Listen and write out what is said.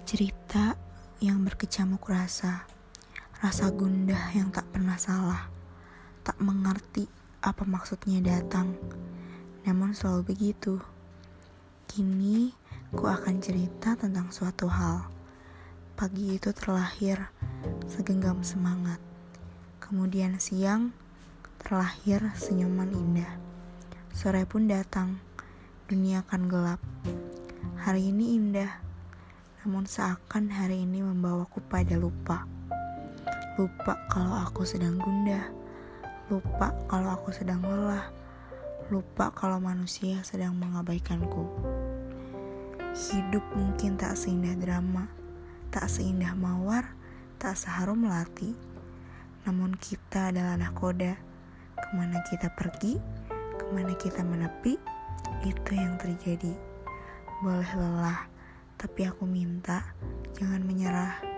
cerita yang berkecamuk rasa, rasa gundah yang tak pernah salah, tak mengerti apa maksudnya datang, namun selalu begitu. Kini, ku akan cerita tentang suatu hal. Pagi itu terlahir segenggam semangat, kemudian siang terlahir senyuman indah. Sore pun datang, dunia akan gelap. Hari ini indah namun seakan hari ini membawaku pada lupa. Lupa kalau aku sedang gundah, lupa kalau aku sedang lelah, lupa kalau manusia sedang mengabaikanku. Hidup mungkin tak seindah drama, tak seindah mawar, tak seharum melati. Namun kita adalah nahkoda, ke mana kita pergi, ke mana kita menepi, itu yang terjadi. Boleh lelah, tapi aku minta jangan menyerah.